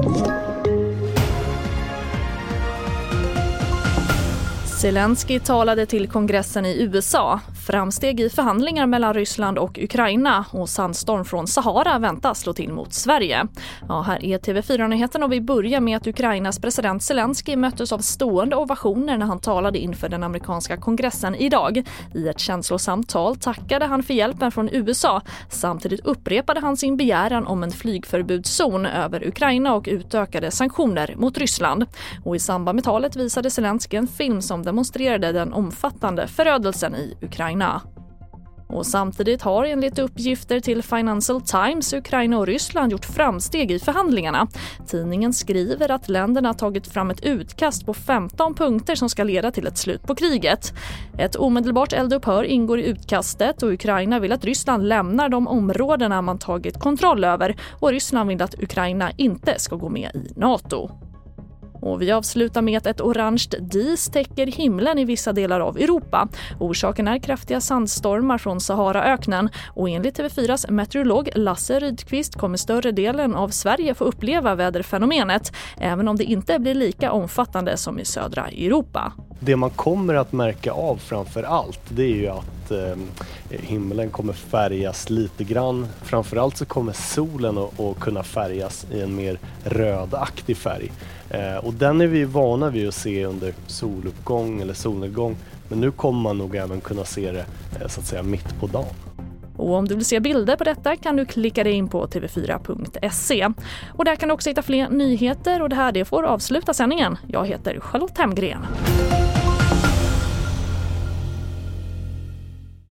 you. Zelensky talade till kongressen i USA. Framsteg i förhandlingar mellan Ryssland och Ukraina och sandstorm från Sahara väntas slå till mot Sverige. Ja, här är TV4-nyheten och vi börjar med att Ukrainas president Zelensky möttes av stående ovationer när han talade inför den amerikanska kongressen idag. I ett känslosamt tal tackade han för hjälpen från USA. Samtidigt upprepade han sin begäran om en flygförbudszon över Ukraina och utökade sanktioner mot Ryssland. Och I samband med talet visade Zelensky en film som demonstrerade den omfattande förödelsen i Ukraina. Och samtidigt har enligt uppgifter till Financial Times Ukraina och Ryssland gjort framsteg i förhandlingarna. Tidningen skriver att länderna tagit fram ett utkast på 15 punkter som ska leda till ett slut på kriget. Ett omedelbart eldupphör ingår i utkastet och Ukraina vill att Ryssland lämnar de områdena man tagit kontroll över och Ryssland vill att Ukraina inte ska gå med i Nato. Och vi avslutar med att ett orange dis täcker himlen i vissa delar av Europa. Orsaken är kraftiga sandstormar från Saharaöknen och enligt TV4s meteorolog Lasse Rydqvist kommer större delen av Sverige få uppleva väderfenomenet även om det inte blir lika omfattande som i södra Europa. Det man kommer att märka av framför allt det är ju att eh, himlen kommer färgas lite grann. Framförallt så kommer solen att, att kunna färgas i en mer rödaktig färg. Eh, och den är vi vana vid att se under soluppgång eller solnedgång. Men nu kommer man nog även kunna se det eh, så att säga mitt på dagen. Och om du vill se bilder på detta kan du klicka dig in på tv4.se. Och där kan du också hitta fler nyheter och det här det får avsluta sändningen. Jag heter Charlotte Hemgren.